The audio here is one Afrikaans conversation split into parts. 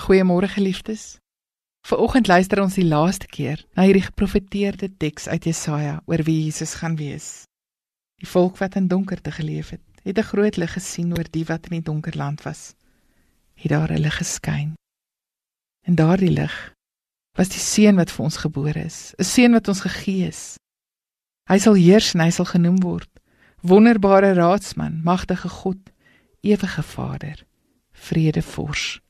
Goeiemôre geliefdes. Vanoggend luister ons die laaste keer na hierdie geprofeteerde teks uit Jesaja oor wie Jesus gaan wees. Die volk wat in donkerte geleef het, het 'n groot lig gesien oor die wat in die donker land was. Het daar 'n lig geskyn. En daardie lig was die seun wat vir ons gebore is, 'n seun wat ons gegee is. Hy sal heers en hy sal genoem word Wonderbare Raadsman, Magtige God, Ewige Vader, Vredevors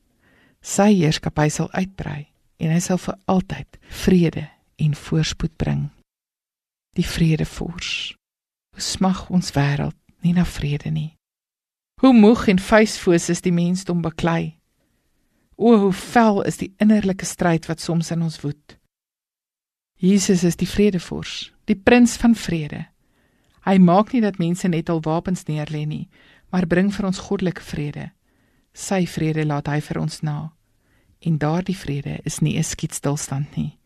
sy heerskappy sal uitbrei en hy sal vir altyd vrede en voorspoed bring. Die vredevors. Hoe smag ons wêreld nie na vrede nie. Hoe moeg en vuisfoos is die mensdom beklei. O hoe vel is die innerlike stryd wat soms in ons woed. Jesus is die vredevors, die prins van vrede. Hy maak nie dat mense net al wapens neerlê nie, maar bring vir ons goddelike vrede. Sy vrede laat hy vir ons na. En daardie vrede is nie 'n skietstilstand nie.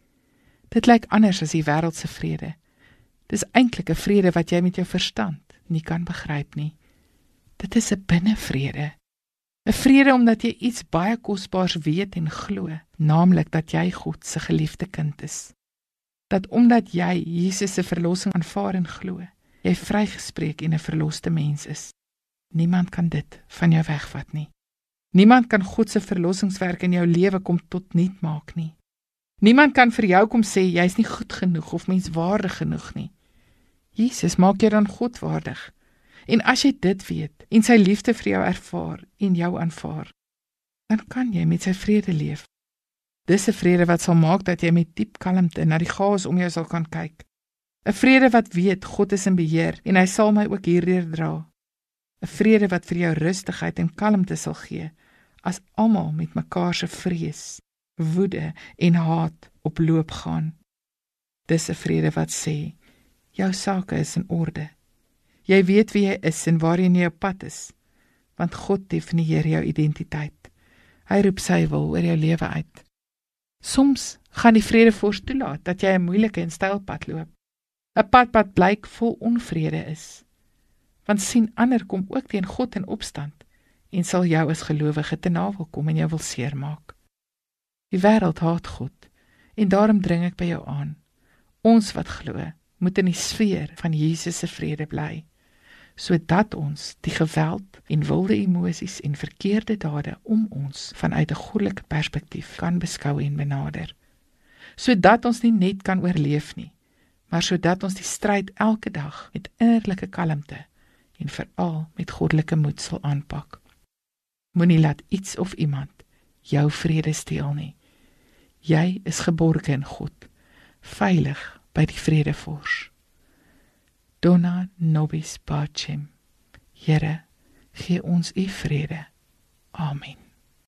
Dit lyk anders as die wêreldse vrede. Dis eintlik 'n vrede wat jy met jou verstand nie kan begryp nie. Dit is 'n binnevrede. 'n Vrede omdat jy iets baie kosbaars weet en glo, naamlik dat jy God se geliefde kind is. Dat omdat jy Jesus se verlossing aanvaar en glo, jy vrygespreek en 'n verloste mens is. Niemand kan dit van jou wegvat nie. Niemand kan God se verlossingswerk in jou lewe kom tot niet maak nie. Niemand kan vir jou kom sê jy's nie goed genoeg of menswaardig genoeg nie. Jesus maak jou dan godwaardig. En as jy dit weet en sy liefde vir jou ervaar en jou aanvaar, dan kan jy met sy vrede leef. Dis 'n vrede wat sal maak dat jy met diep kalmte na die chaos om jou sal kan kyk. 'n Vrede wat weet God is in beheer en hy sal my ook hierdeur dra. 'n Vrede wat vir jou rustigheid en kalmte sal gee as almal met mekaar se vrees, woede en haat oploop gaan. Dis 'n vrede wat sê jou sake is in orde. Jy weet wie jy is en waarheen jy op pad is, want God definieer jou identiteit. Hy roep sy wil oor jou lewe uit. Soms gaan die vrede voors toelaat dat jy 'n moeilike en styl pad loop. 'n Pad wat blyk vol onvrede is. Want sien ander kom ook teen God in opstand en sal jou as gelowige te navel kom en jou wil seermaak. Die wêreld haat God en daarom dring ek by jou aan. Ons wat glo, moet in die sfeer van Jesus se vrede bly sodat ons die geweld en wilde emosies en verkeerde dade om ons vanuit 'n goddelike perspektief kan beskou en benader. Sodat ons nie net kan oorleef nie, maar sodat ons die stryd elke dag met innerlike kalmte en veral met goddelike moed sal aanpak. Moenie laat iets of iemand jou vrede steel nie. Jy is geborge in God, veilig by die vredevors. Dona nobis pacem. Here, gee ons u vrede. Amen.